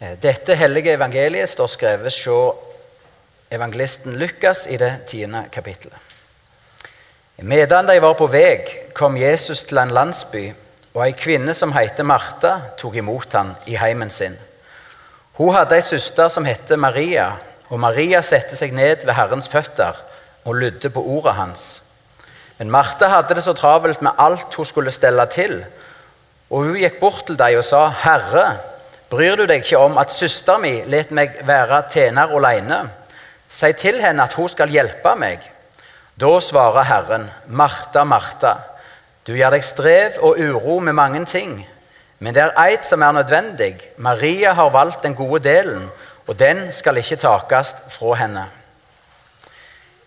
Eh, dette hellige evangeliet står skrevet hos evangelisten Lukas i det tiende kapittelet. Medan de var på vei, kom Jesus til en landsby, og ei kvinne som heter Martha, tok imot ham i heimen sin. Hun hadde ei søster som het Maria, og Maria satte seg ned ved Herrens føtter og lydde på ordet hans. Men Martha hadde det så travelt med alt hun skulle stelle til, og hun gikk bort til dem og sa, 'Herre, bryr du deg ikke om at søster mi let meg være tjener alene?' 'Si til henne at hun skal hjelpe meg.' Da svarer Herren, 'Martha, Martha, du gjør deg strev og uro med mange ting.' Men det er eit som er nødvendig. Maria har valgt den gode delen, og den skal ikke takes fra henne.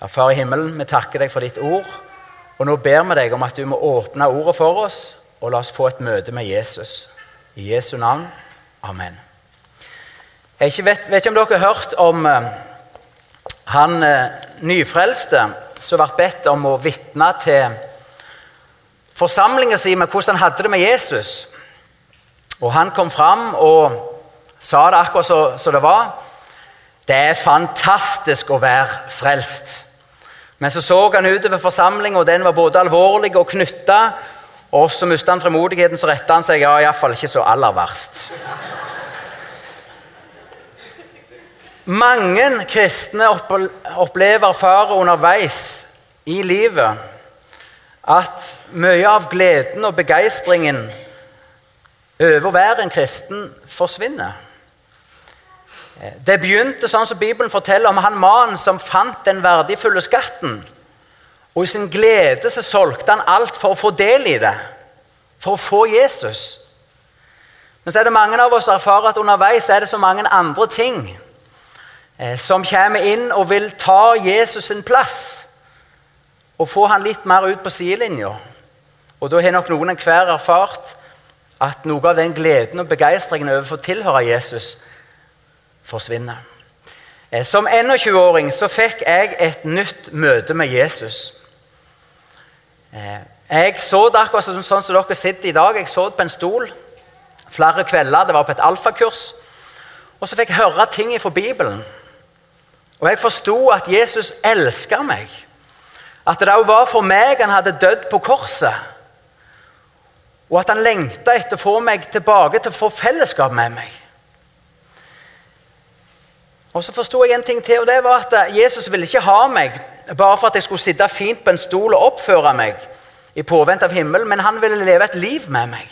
Ja, Far i himmelen, vi takker deg for ditt ord. Og nå ber vi deg om at du må åpne ordet for oss, og la oss få et møte med Jesus. I Jesu navn. Amen. Jeg vet, vet ikke om dere har hørt om eh, han eh, nyfrelste som ble bedt om å vitne til forsamlingen sin med hvordan han hadde det med Jesus. Og han kom fram og sa det akkurat som det var. Det er fantastisk å være frelst. Men så så han utover forsamlingen, og den var både alvorlig og knytta. Og så mista han frimodigheten, så retta han seg. Ja, iallfall ikke så aller verst. Mange kristne opplever fare underveis i livet at mye av gleden og begeistringen over å være en kristen forsvinner. Det begynte sånn som Bibelen forteller om han mannen som fant den verdifulle skatten. Og i sin glede så solgte han alt for å få del i det. For å få Jesus. Men så er det mange av oss som erfarer at underveis er det så mange andre ting Eh, som kommer inn og vil ta Jesus sin plass og få han litt mer ut på sidelinja. Og da har nok noen enhver erfart at noe av den gleden og begeistringen over å tilhøre Jesus forsvinner. Eh, som 21-åring så fikk jeg et nytt møte med Jesus. Eh, jeg så det akkurat sånn som dere sitter i dag. Jeg så det på en stol flere kvelder. Det var på et alfakurs. Og så fikk jeg høre ting fra Bibelen. Og jeg forsto at Jesus elska meg. At det òg var for meg han hadde dødd på korset. Og at han lengta etter å få meg tilbake til å få fellesskap med meg. Og Så forsto jeg en ting til, og det var at Jesus ville ikke ha meg bare for at jeg skulle sitte fint på en stol og oppføre meg i påvente av himmelen, men han ville leve et liv med meg.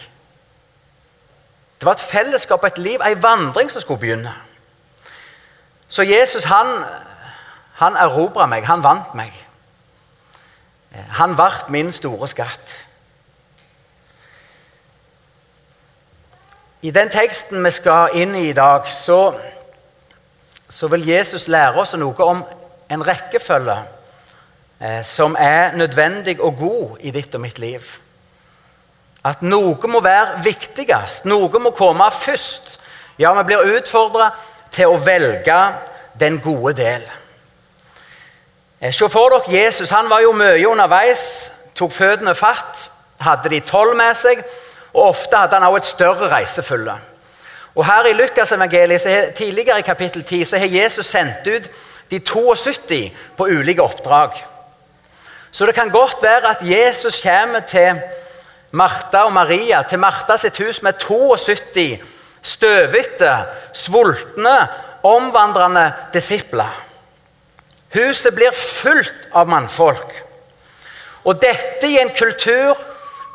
Det var et fellesskap, et liv, ei vandring som skulle begynne. Så Jesus han, han erobra meg, han vant meg. Han ble min store skatt. I den teksten vi skal inn i i dag, så, så vil Jesus lære oss noe om en rekkefølge eh, som er nødvendig og god i ditt og mitt liv. At noe må være viktigst, noe må komme først. Ja, vi blir utfordra til å velge den gode del. Eh, se for dere Jesus. Han var jo mye underveis, tok føttene fatt, hadde de tolv med seg, og ofte hadde han også et større reisefølge. Og her I Lukasevangeliet, tidligere i kapittel 10 så har Jesus sendt ut de 72 på ulike oppdrag. Så det kan godt være at Jesus kommer til Martha og Maria, til Martha sitt hus med 72 støvete, sultne, omvandrende disipler. Huset blir fullt av mannfolk. Og dette i en kultur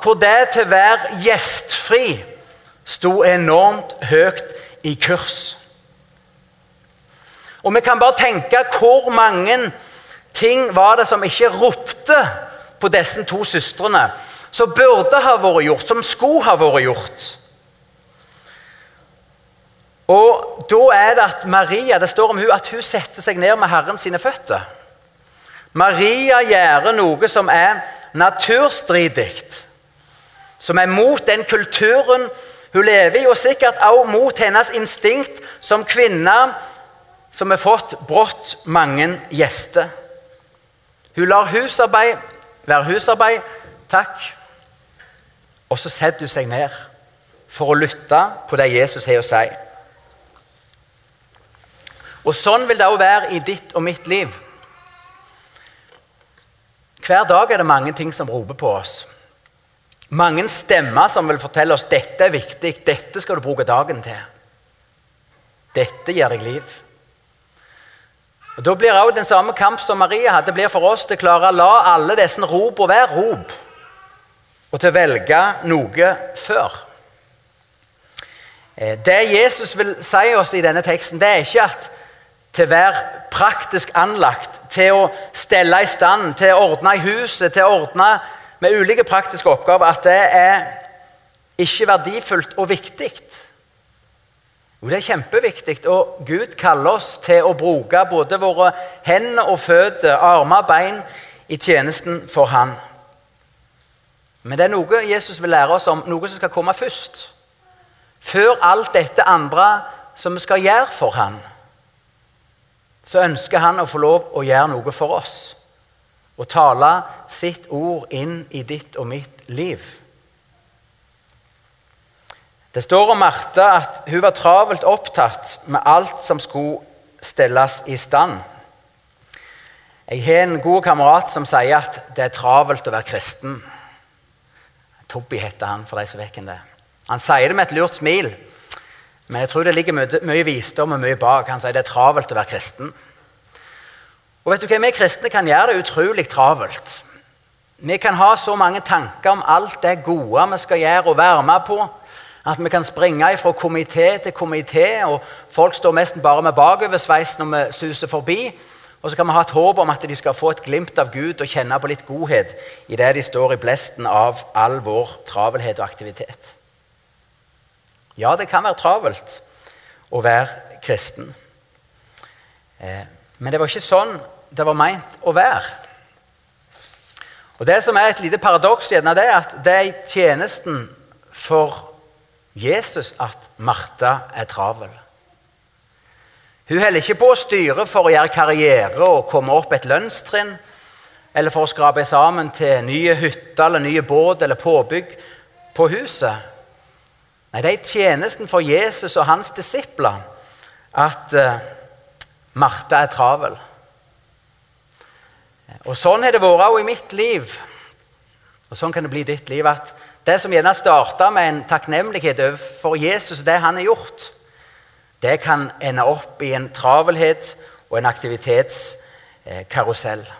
hvor det til å være gjestfri sto enormt høyt i kurs. Og vi kan bare tenke hvor mange ting var det som ikke ropte på disse to søstrene, som burde ha vært gjort, som skulle ha vært gjort. Og Da er det at Maria, det står om hun at hun setter seg ned med Herren sine føtter. Maria gjør noe som er naturstridig, som er mot den kulturen hun lever i, og sikkert også mot hennes instinkt som kvinne som har fått brått mange gjester. Hun lar husarbeid være husarbeid, takk, og så setter hun seg ned for å lytte på det Jesus har å si. Og Sånn vil det òg være i ditt og mitt liv. Hver dag er det mange ting som roper på oss. Mange stemmer som vil fortelle oss dette er viktig, dette skal du bruke dagen til. Dette gir deg liv. Og Da blir òg den samme kamp som Maria hadde, blir for oss til å klare å la alle disse ropene være rop, og til å velge noe før. Eh, det Jesus vil si oss i denne teksten, det er ikke at til å være praktisk anlagt, til å stelle i stand, til å ordne i huset, til å ordne med ulike praktiske oppgaver, at det er ikke verdifullt og viktig. Jo, det er kjempeviktig, og Gud kaller oss til å bruke både våre hender og føtter, armer og bein i tjenesten for Han. Men det er noe Jesus vil lære oss om, noe som skal komme først. Før alt dette andre som vi skal gjøre for Han, så ønsker Han å få lov å gjøre noe for oss. Og tale sitt ord inn i ditt og mitt liv. Det står om Martha at hun var travelt opptatt med alt som skulle stelles i stand. Jeg har en god kamerat som sier at det er travelt å være kristen. Tobby heter han, for de som vet det. Han sier det med et lurt smil, men jeg tror det ligger mye, mye visdom og mye bak. Han sier det er travelt å være kristen. Og vet du hva, Vi kristne kan gjøre det utrolig travelt. Vi kan ha så mange tanker om alt det gode vi skal gjøre og være med på. At vi kan springe fra komité til komité, og folk står nesten bare med bakoversveis når vi suser forbi. Og så kan vi ha et håp om at de skal få et glimt av Gud og kjenne på litt godhet i det de står i blesten av all vår travelhet og aktivitet. Ja, det kan være travelt å være kristen. Eh, men det var ikke sånn det var meint å være. Og Det som er et lite paradoks, det er at det er i tjenesten for Jesus at Martha er travel. Hun holder ikke på å styre for å gjøre karriere og komme opp et lønnstrinn, eller for å skrape sammen til nye hytter eller nye båt eller påbygg på huset. Nei, det er i tjenesten for Jesus og hans disipler at uh, Martha er travel. Og Sånn har det vært også i mitt liv, og sånn kan det bli i ditt liv. at det som gjerne starta med en takknemlighet overfor Jesus og det han har gjort, det kan ende opp i en travelhet og en aktivitetskarusell.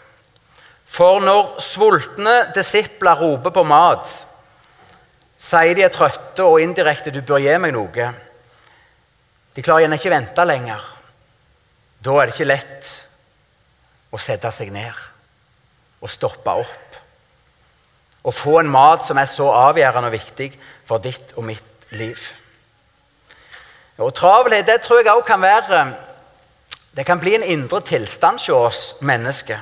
For når sultne disipler roper på mat, sier de er trøtte og indirekte 'du bør gi meg noe', de klarer gjerne ikke vente lenger. Da er det ikke lett å sette seg ned og stoppe opp å få en mat som er så avgjørende og viktig for ditt og mitt liv. Og Travelhet det tror jeg også kan være Det kan bli en indre tilstand hos oss mennesker.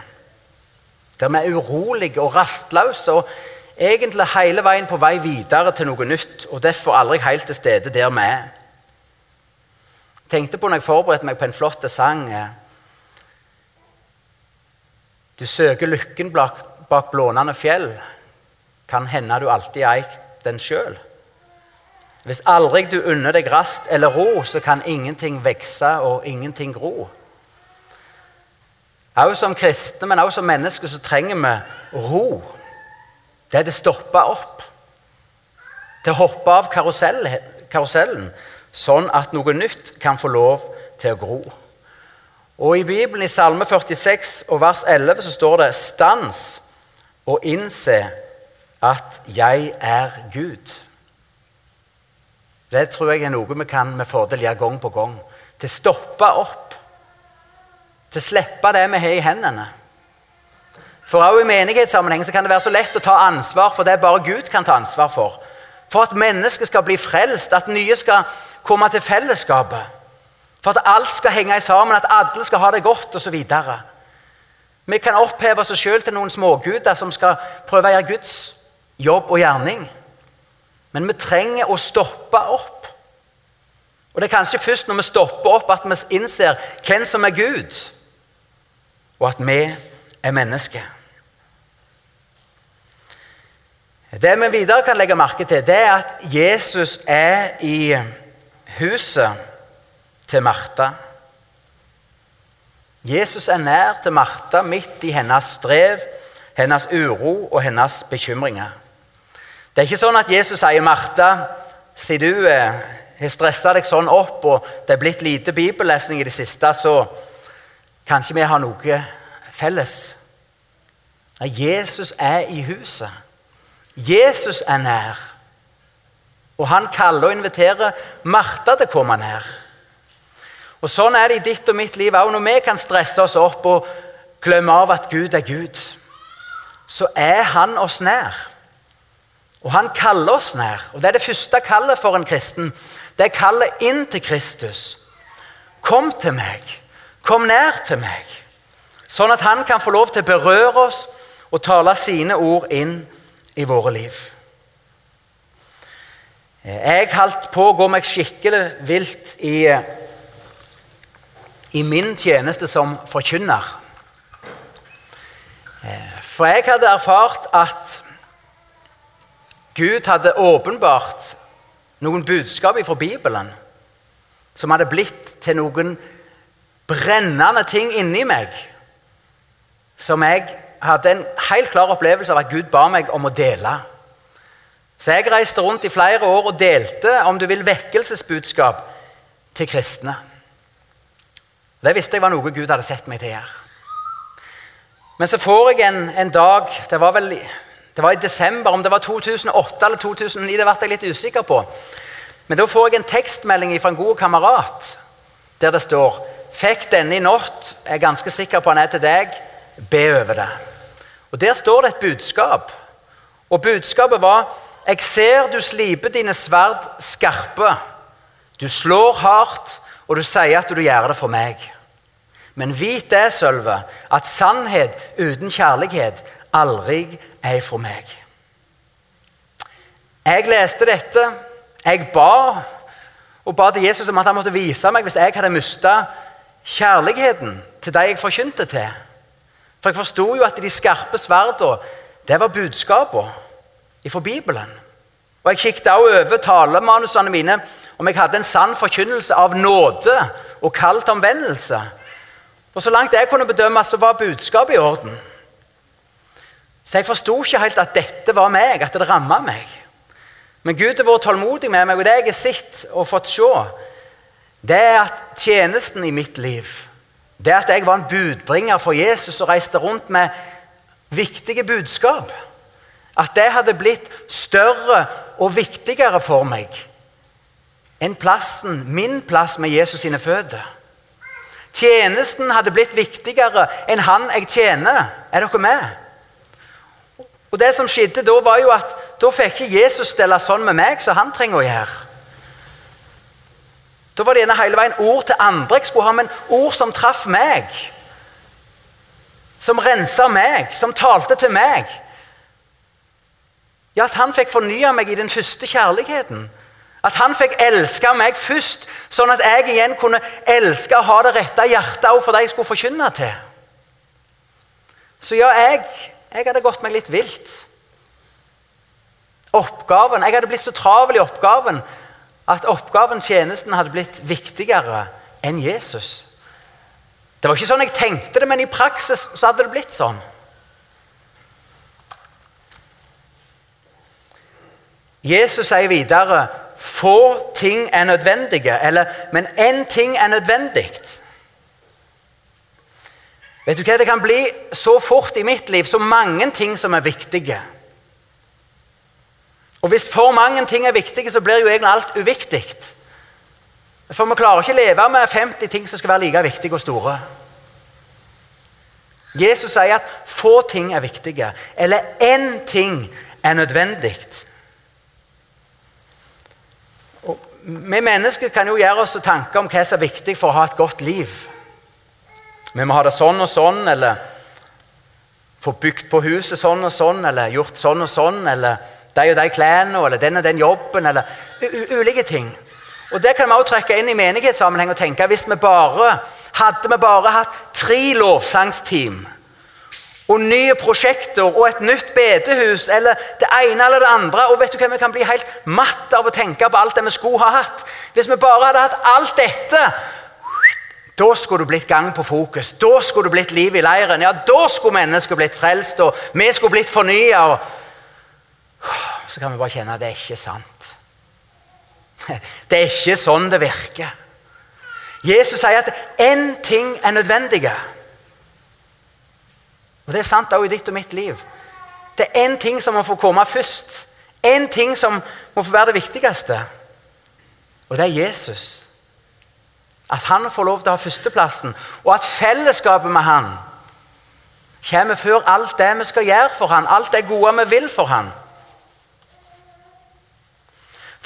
Der vi er urolige og rastløse og egentlig hele veien på vei videre til noe nytt. Og derfor aldri helt til stede der vi er. Tenkte på når jeg forberedte meg på en flott sang eh, Du søker lykken bak blånende fjell kan hende du alltid eid den sjøl. Hvis aldri du unner deg rast eller ro, så kan ingenting vokse og ingenting gro. Også som kristne, men også som mennesker, så trenger vi ro. Det er det stopper opp. Til å hoppe av karusellen, sånn at noe nytt kan få lov til å gro. Og I Bibelen, i Salme 46 og vers 11, så står det 'stans og innse at 'jeg er Gud'. Det tror jeg er noe vi kan med fordel gjøre gang på gang. Til å stoppe opp. Til å slippe det vi har i hendene. For også I menighetssammenheng kan det være så lett å ta ansvar for det bare Gud kan ta ansvar for. For at mennesket skal bli frelst, at nye skal komme til fellesskapet. For at alt skal henge sammen, at alle skal ha det godt osv. Vi kan oppheve oss sjøl til noen småguder som skal prøve å gjøre Guds jobb og gjerning. Men vi trenger å stoppe opp. Og Det er kanskje først når vi stopper opp, at vi innser hvem som er Gud, og at vi er mennesker. Det vi videre kan legge merke til, det er at Jesus er i huset til Martha. Jesus er nær til Martha midt i hennes strev, hennes uro og hennes bekymringer. Det er ikke sånn at Jesus sier, 'Martha, siden du eh, har stressa deg sånn opp, og det er blitt lite bibellesning i det siste, så kanskje vi har noe felles.' Nei, Jesus er i huset. Jesus er nær. Og han kaller og inviterer Martha til å komme nær. Og Sånn er det i ditt og mitt liv òg. Når vi kan stresse oss opp og glemme av at Gud er Gud, så er Han oss nær. Og Han kaller oss nær. Og Det er det første kallet for en kristen. Det er kallet inn til Kristus. Kom til meg. Kom nær til meg. Sånn at Han kan få lov til å berøre oss og tale sine ord inn i våre liv. Jeg holdt på å gå meg skikkelig vilt i i min tjeneste som forkynner. Eh, for jeg hadde erfart at Gud hadde åpenbart noen budskap fra Bibelen som hadde blitt til noen brennende ting inni meg, som jeg hadde en helt klar opplevelse av at Gud ba meg om å dele. Så jeg reiste rundt i flere år og delte om du vil, vekkelsesbudskap til kristne. Det visste jeg var noe Gud hadde sett meg til å gjøre. Men så får jeg en, en dag det var, vel, det var i desember, om det var 2008 eller 2009, det ble jeg litt usikker på. Men da får jeg en tekstmelding fra en god kamerat der det står Fikk denne i natt, jeg er ganske sikker på han er til deg. Be over det. Og Der står det et budskap. Og budskapet var Jeg ser du sliper dine sverd skarpe. Du slår hardt og du sier at du gjør det for meg. Men vit det, Sølve, at sannhet uten kjærlighet aldri er for meg. Jeg leste dette. Jeg ba og ba til Jesus om at han måtte vise meg hvis jeg hadde mista kjærligheten til de jeg forkynte til. For jeg forsto jo at de skarpe sverdene, det var budskapene fra Bibelen. Og Jeg kikket også over talemanusene mine om jeg hadde en sann forkynnelse av nåde og kall omvendelse. Og Så langt jeg kunne bedømme, så var budskapet i orden. Så jeg forsto ikke helt at dette var meg, at det ramma meg. Men Gud har vært tålmodig med meg, og det jeg har sett og fått se, det er at tjenesten i mitt liv, det at jeg var en budbringer for Jesus og reiste rundt med viktige budskap. At det hadde blitt større og viktigere for meg enn plassen, min plass med Jesus sine føtter. Tjenesten hadde blitt viktigere enn han jeg tjener. Er dere med? Og det som skjedde Da var jo at da fikk ikke Jesus stelle sånn med meg som han trenger å gjøre. Da var det gjerne hele veien ord til andre jeg skulle ha, men ord som traff meg. Som rensa meg, som talte til meg. Ja, at han fikk fornya meg i den første kjærligheten. At han fikk elske meg først, sånn at jeg igjen kunne elske og ha det rette hjertet for det jeg skulle forkynne til. Så ja, jeg, jeg hadde gått meg litt vilt. Oppgaven, Jeg hadde blitt så travel i oppgaven at oppgaven, tjenesten, hadde blitt viktigere enn Jesus. Det var ikke sånn jeg tenkte det, men i praksis så hadde det blitt sånn. Jesus sier videre få ting er nødvendige, eller, men én ting er nødvendig. Vet du hva, Det kan bli så fort i mitt liv så mange ting som er viktige. Og Hvis for mange ting er viktige, så blir jo egentlig alt uviktig. For vi klarer ikke å leve med 50 ting som skal være like viktige og store. Jesus sier at få ting er viktige, eller én ting er nødvendig. Vi mennesker kan jo gjøre oss tanker om hva som er viktig for å ha et godt liv. Vi må ha det sånn og sånn, eller få bygd på huset sånn og sånn, eller gjort sånn og sånn, eller de og de klærne, eller den og den jobben, eller ulike ting. Og Det kan vi også trekke inn i menighetssammenheng og tenke hvis vi bare hadde vi bare hatt tre lovsangsteam og nye prosjekter og et nytt bedehus eller det ene eller det andre. Og vet du hva, Vi kan bli helt matt av å tenke på alt det vi skulle ha hatt. Hvis vi bare hadde hatt alt dette Da skulle det blitt gang på fokus. Da skulle det blitt liv i leiren. Ja, Da skulle mennesket blitt frelst, og vi skulle blitt fornya. Så kan vi bare kjenne at det er ikke sant. Det er ikke sånn det virker. Jesus sier at én ting er nødvendig. Og Det er sant også i ditt og mitt liv. Det er én ting som må få komme først. Én ting som må få være det viktigste. Og det er Jesus. At han får lov til å ha førsteplassen, og at fellesskapet med han kommer før alt det vi skal gjøre for han, alt det gode vi vil for han.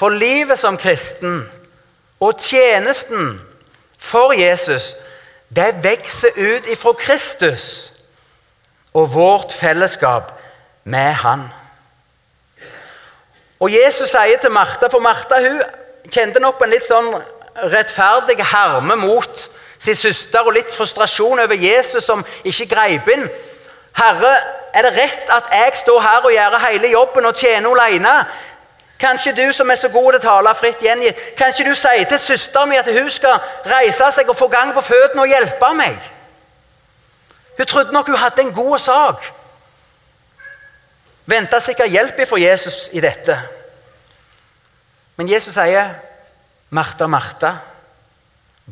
For livet som kristen og tjenesten for Jesus, det vokser ut ifra Kristus og vårt fellesskap med Han. Og Jesus sier til Martha, for Martha hun kjente nok på en litt sånn rettferdig harme mot sin søster og litt frustrasjon over Jesus som ikke greip inn. Herre, er det rett at jeg står her og gjør hele jobben og tjener alene? Kanskje du som er så god til å tale fritt gjengitt, kanskje du sier til søsteren min at hun skal reise seg og få gang på føttene og hjelpe meg? Hun trodde nok hun hadde en god sak. Venta sikkert hjelp fra Jesus i dette. Men Jesus sier, 'Martha, Martha,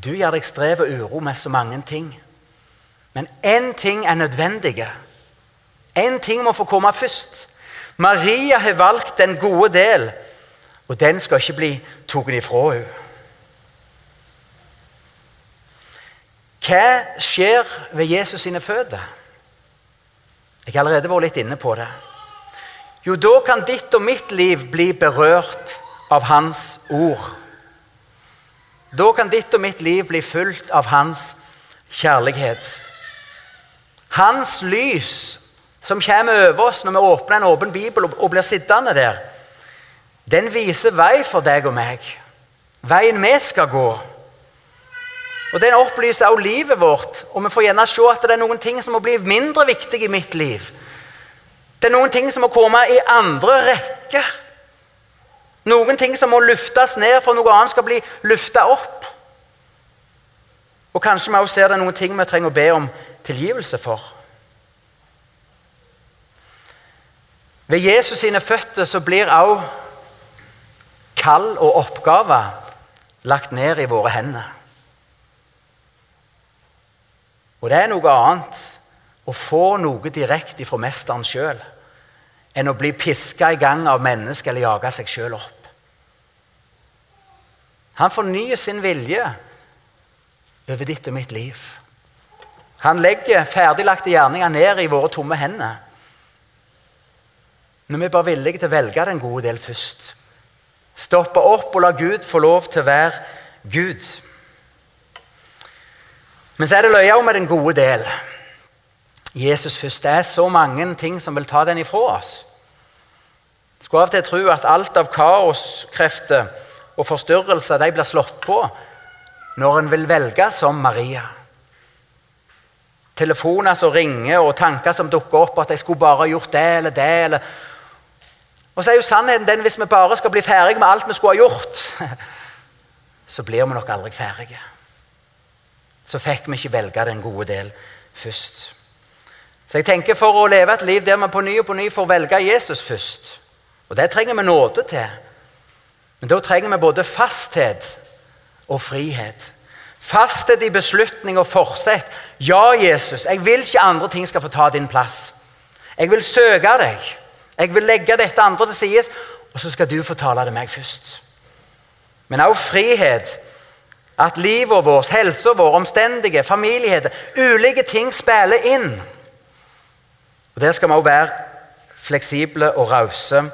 du gjør deg strev og uro med så mange ting.' Men én ting er nødvendig. Én ting må få komme først. Maria har valgt den gode del, og den skal ikke bli tatt ifra henne. Hva skjer ved Jesus sine føtter? Jeg har allerede vært litt inne på det. Jo, da kan ditt og mitt liv bli berørt av Hans ord. Da kan ditt og mitt liv bli fulgt av Hans kjærlighet. Hans lys som kommer over oss når vi åpner en åpen bibel og blir sittende der, den viser vei for deg og meg. Veien vi skal gå. Og Den opplyser også livet vårt, og vi får gjerne se at det er noen ting som må bli mindre viktige i mitt liv. Det er noen ting som må komme i andre rekke. Noen ting som må luftes ned for noe annet skal bli lufta opp. Og kanskje vi også ser det er noen ting vi trenger å be om tilgivelse for. Ved Jesus sine føtter så blir også kall og oppgaver lagt ned i våre hender. Og det er noe annet å få noe direkte fra mesteren sjøl enn å bli piska i gang av mennesker eller jage seg sjøl opp. Han fornyer sin vilje over ditt og mitt liv. Han legger ferdiglagte gjerninger ned i våre tomme hender. Men vi er bare villige til å velge den gode del først. Stoppe opp og la Gud få lov til å være Gud. Men så er det løye med den gode del. Jesus først. Det er så mange ting som vil ta den ifra oss. Jeg skulle av og til tro at alt av kaoskrefter og forstyrrelser de blir slått på når en vil velge som Maria. Telefoner som ringer, og tanker som dukker opp, at jeg skulle bare gjort det eller det. eller og så er jo sannheten den hvis vi bare skal bli ferdige med alt vi skulle ha gjort, så blir vi nok aldri ferdige. Så fikk vi ikke velge den gode del først. Så jeg tenker For å leve et liv der vi på ny og på ny får velge Jesus først Og det trenger vi nåde til. Men da trenger vi både fasthet og frihet. Fasthet i beslutning og forsett. Ja, Jesus, jeg vil ikke andre ting skal få ta din plass. Jeg vil søke deg. Jeg vil legge dette andre til side, og så skal du fortale det meg først. Men også frihet. At livet vårt, helsa vår, omstendige, familieheter, ulike ting spiller inn. Og Der skal vi også være fleksible og rause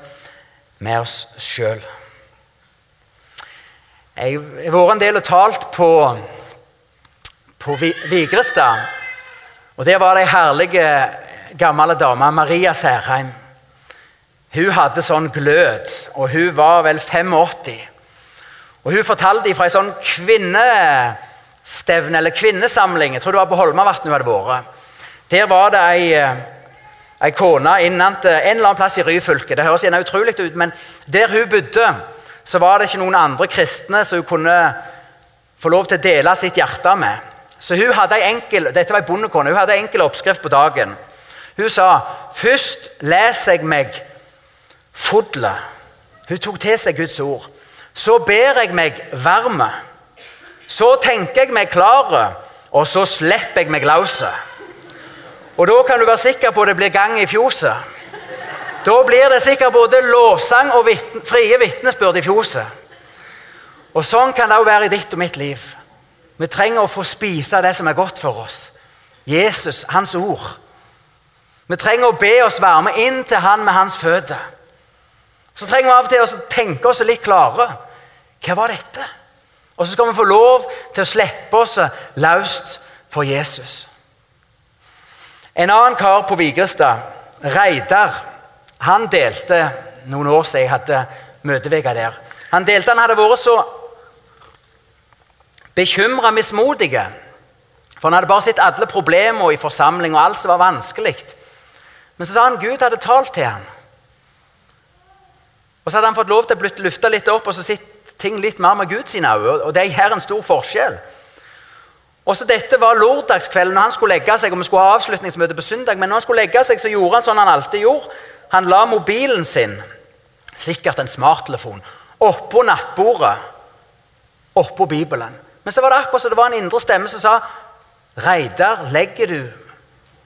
med oss sjøl. Jeg har vært en del og talt på, på Vigrestad. Og Der var det ei herlig gammel dame, Maria Særheim. Hun hadde sånn glød, og hun var vel 85. Og Hun fortalte fra ei sånn kvinnestevne, eller kvinnesamling. Jeg tror det var på Holmavatn hun hadde vært. Der var det ei, eh, ei kone innant en eller annen plass i Ryfylke. Det høres gjerne utrolig ut, men der hun bodde, så var det ikke noen andre kristne som hun kunne få lov til å dele sitt hjerte med. Så hun hadde ei enkel, Dette var ei bondekone. Hun hadde en enkel oppskrift på dagen. Hun sa først leser jeg meg fodlet. Hun tok til seg Guds ord. Så ber jeg meg varme. Så tenker jeg meg klare, og så slipper jeg meg lause. Og da kan du være sikker på at det blir gang i fjoset. Da blir det sikkert både lovsang og vitne, frie vitnesbyrd i fjoset. Og Sånn kan det òg være i ditt og mitt liv. Vi trenger å få spise det som er godt for oss. Jesus, hans ord. Vi trenger å be oss varme inn til han med hans føtter. Så trenger vi av og til å tenke oss litt klare. Hva var dette? Og så skal vi få lov til å slippe oss løst for Jesus. En annen kar på Vigrestad, Reidar, han delte noen år siden jeg hadde møteveka der. Han delte han hadde vært så bekymra mismodig. For han hadde bare sett alle problemer i forsamling og alt som var vanskelig. Men så sa han Gud hadde talt til ham. Og så hadde han fått lov til å lufte litt opp og så sitte ting litt mer med Guds øyne. Og det gjør en stor forskjell. Og så Dette var lørdagskvelden når han skulle legge seg. og vi skulle ha avslutningsmøte på søndag, Men når han skulle legge seg, så gjorde han sånn han alltid gjorde. Han la mobilen sin, sikkert en smarttelefon, oppå nattbordet, oppå Bibelen. Men så var det akkurat som det var en indre stemme som sa Reidar, legger du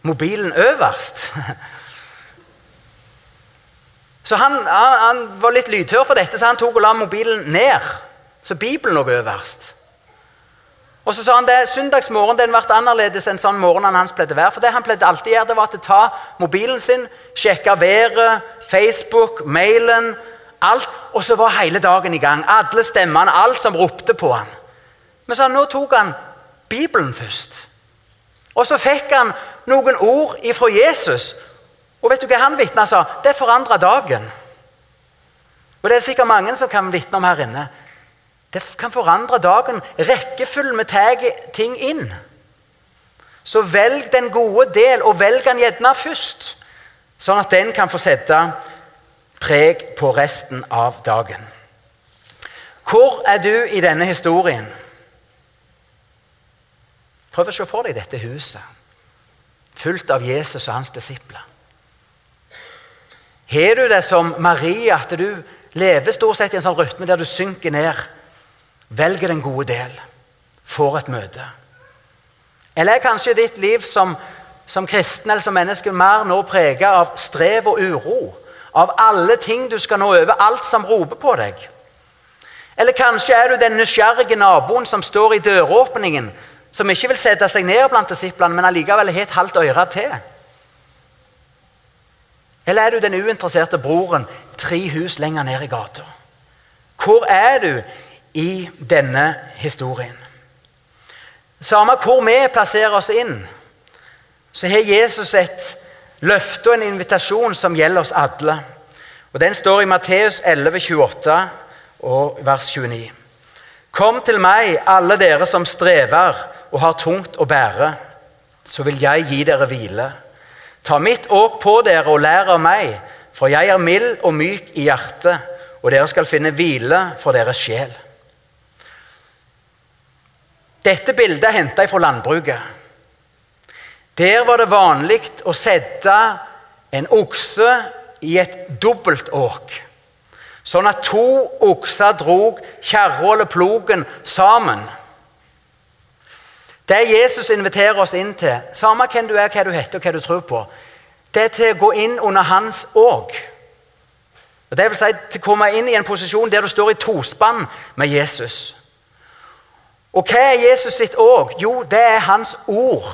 mobilen øverst? Så han, han, han, var litt lydhør for dette, så han tok og la mobilen ned. Så Bibelen lå øverst. Og så sa han det, Søndagsmorgen den ble annerledes enn sånn morgenen hans pleide å være. For det han pleide alltid gjøre, det var å ta mobilen sin, sjekke været, Facebook, mailen, alt. Og så var hele dagen i gang. Alle stemmene, alt som ropte på han. Men så nå tok han Bibelen først. Og så fikk han noen ord ifra Jesus. Og vet du hva han vitna sa? Det forandra dagen. Og det er sikkert mange som kan vitne om her inne. Det kan forandre dagen. Rekkefølgen vi tar ting inn. Så velg den gode del, og velg den gjerne først. Sånn at den kan få sette preg på resten av dagen. Hvor er du i denne historien? Prøv å se for deg dette huset, fullt av Jesus og hans disipler. Har du det som Marie, at du lever stort sett i en sånn rytme der du synker ned? Velger den gode del. Får et møte. Eller er kanskje ditt liv som, som kristen eller som menneske mer nå preget av strev og uro? Av alle ting du skal nå over, alt som roper på deg? Eller kanskje er du den nysgjerrige naboen som står i døråpningen, som ikke vil sette seg ned blant disiplene, men allikevel har et halvt øre til? Eller er du den uinteresserte broren tre hus lenger ned i gata? Hvor er du i denne historien. Samme hvor vi plasserer oss inn, så har Jesus et løfte og en invitasjon som gjelder oss alle. Og Den står i Matteus 11, 28 og vers 29. Kom til meg, alle dere som strever og har tungt å bære, så vil jeg gi dere hvile. Ta mitt åk på dere og lær av meg, for jeg er mild og myk i hjertet, og dere skal finne hvile for deres sjel. Dette bildet er henta fra landbruket. Der var det vanlig å sette en okse i et dobbeltåk. Sånn at to okser drog kjerra eller plogen sammen. Det Jesus inviterer oss inn til, samme hvem du er, hva du heter og hva du tror på, det er til å gå inn under hans og. Det vil si til å komme inn i en posisjon der du står i tospann med Jesus. Og hva er Jesus sitt òg? Jo, det er hans ord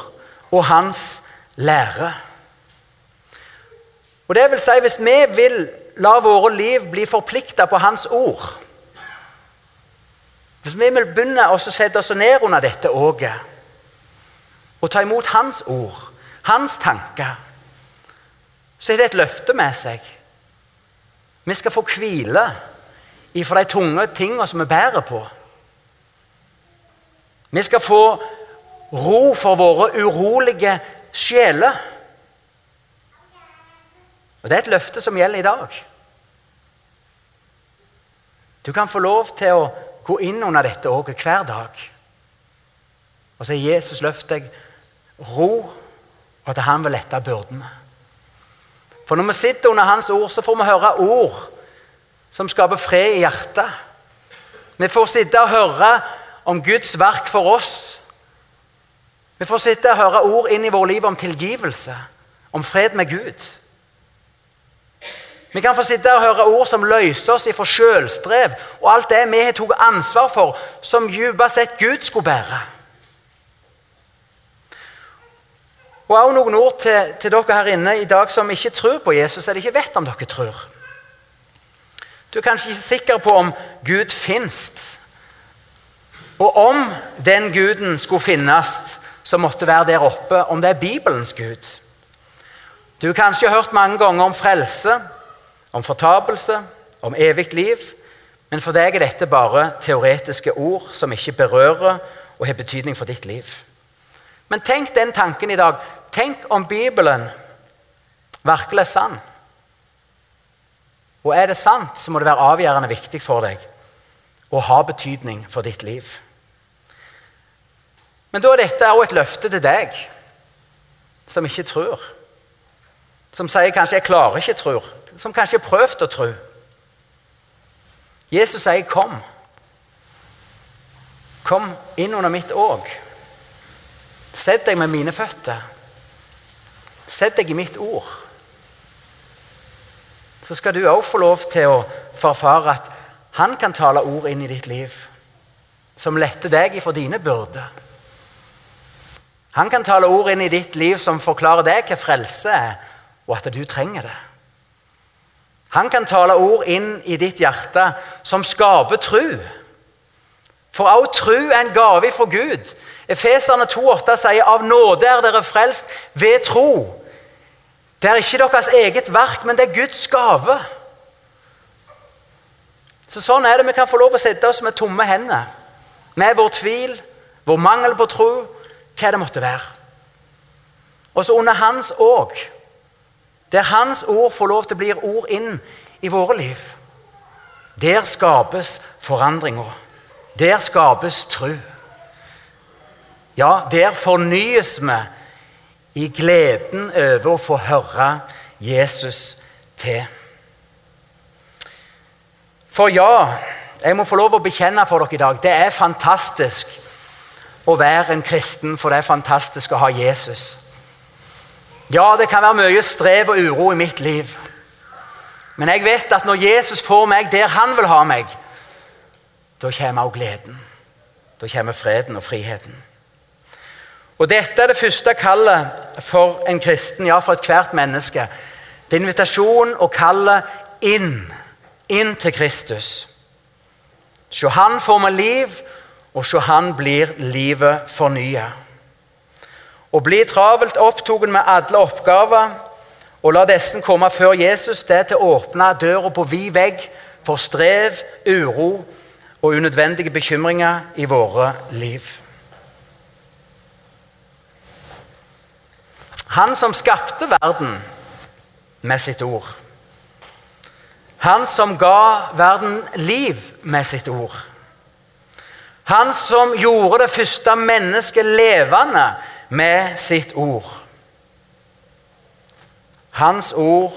og hans lære. Og det vil si, Hvis vi vil la våre liv bli forplikta på hans ord Hvis vi vil begynne å sette oss ned under dette åket og ta imot hans ord, hans tanker, så er det et løfte med seg. Vi skal få hvile ifra de tunge tingene som vi bærer på. Vi skal få ro for våre urolige sjeler. Og Det er et løfte som gjelder i dag. Du kan få lov til å gå inn under dette òg hver dag. Og så er Jesus løftet deg ro, og at han vil lette byrdene. For når vi sitter under Hans ord, så får vi høre ord som skaper fred i hjertet. Vi får sitte og høre om Guds verk for oss. Vi får sitte og høre ord inn i vårt liv om tilgivelse, om fred med Gud. Vi kan få sitte og høre ord som løser oss fra sjølstrev og alt det vi har tatt ansvar for, som dypest sett Gud skulle bære. Og også noen ord til, til, dere her inne i dag som ikke tror på Jesus, eller ikke vet om dere tror. Du er kanskje ikke sikker på om Gud fins. Og om den guden skulle finnes, som måtte være der oppe, om det er Bibelens Gud. Du har kanskje hørt mange ganger om frelse, om fortapelse, om evig liv. Men for deg er dette bare teoretiske ord som ikke berører og har betydning for ditt liv. Men tenk den tanken i dag. Tenk om Bibelen virkelig er sann. Og er det sant, så må det være avgjørende viktig for deg å ha betydning for ditt liv. Men da er dette også et løfte til deg som ikke tror. Som sier kanskje 'jeg klarer ikke tro', som kanskje har prøvd å tro. Jesus sier 'kom'. Kom inn under mitt åg. Sett deg med mine føtter. Sett deg i mitt ord. Så skal du òg få lov til å forfare at han kan tale ord inn i ditt liv som letter deg ifra dine byrder. Han kan tale ord inn i ditt liv som forklarer deg hva frelse er, og at du trenger det. Han kan tale ord inn i ditt hjerte som skaper tru. For også tru er en gave fra Gud. Efeserne 2,8 sier av nåde er dere frelst ved tro. Det er ikke deres eget verk, men det er Guds gave. Så Sånn er det vi kan få lov å sette oss med tomme hender. Med vår tvil, vår mangel på tro, hva det måtte være. Og så under Hans òg. der Hans ord får lov til å bli ord inn i våre liv, der skapes forandringer. Der skapes tru. Ja, der fornyes vi i gleden over å få høre Jesus til. For ja, jeg må få lov å bekjenne for dere i dag, det er fantastisk å være en kristen, for det er fantastisk å ha Jesus. Ja, det kan være mye strev og uro i mitt liv. Men jeg vet at når Jesus får meg der han vil ha meg, da kommer også gleden. Da kommer freden og friheten. Og Dette er det første kallet for en kristen, ja, for ethvert menneske. Det er invitasjonen og kallet inn. Inn til Kristus. Se Han får meg liv, og se Han blir livet fornya. Å bli travelt opptatt med alle oppgaver og la disse komme før Jesus, det er til å åpne døra på vid vegg for strev, uro og unødvendige bekymringer i våre liv. Han som skapte verden med sitt ord. Han som ga verden liv med sitt ord. Han som gjorde det første mennesket levende med sitt ord. Hans ord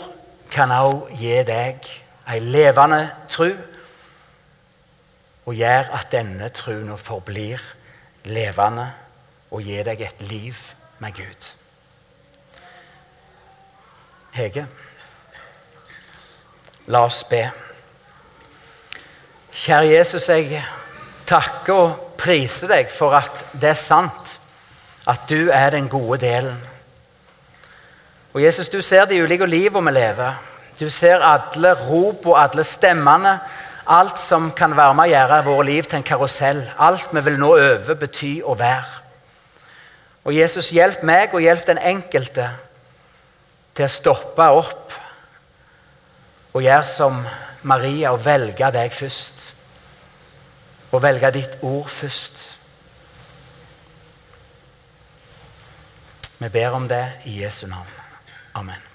kan også gi deg ei levende tru, og gjør at denne truen forblir levende og gir deg et liv med Gud. Hege, la oss be. Kjære Jesus, jeg takker og priser deg for at det er sant at du er den gode delen. Og Jesus, du ser de ulike livene vi lever. Du ser alle rop og alle stemmene. Alt som kan være med å gjøre våre liv til en karusell. Alt vi vil nå over, bety å være. Og Jesus, hjelp meg og hjelp den enkelte til å stoppe opp og gjøre som Maria og velge deg først. Og velge ditt ord først. Vi ber om det i Jesu navn. Amen.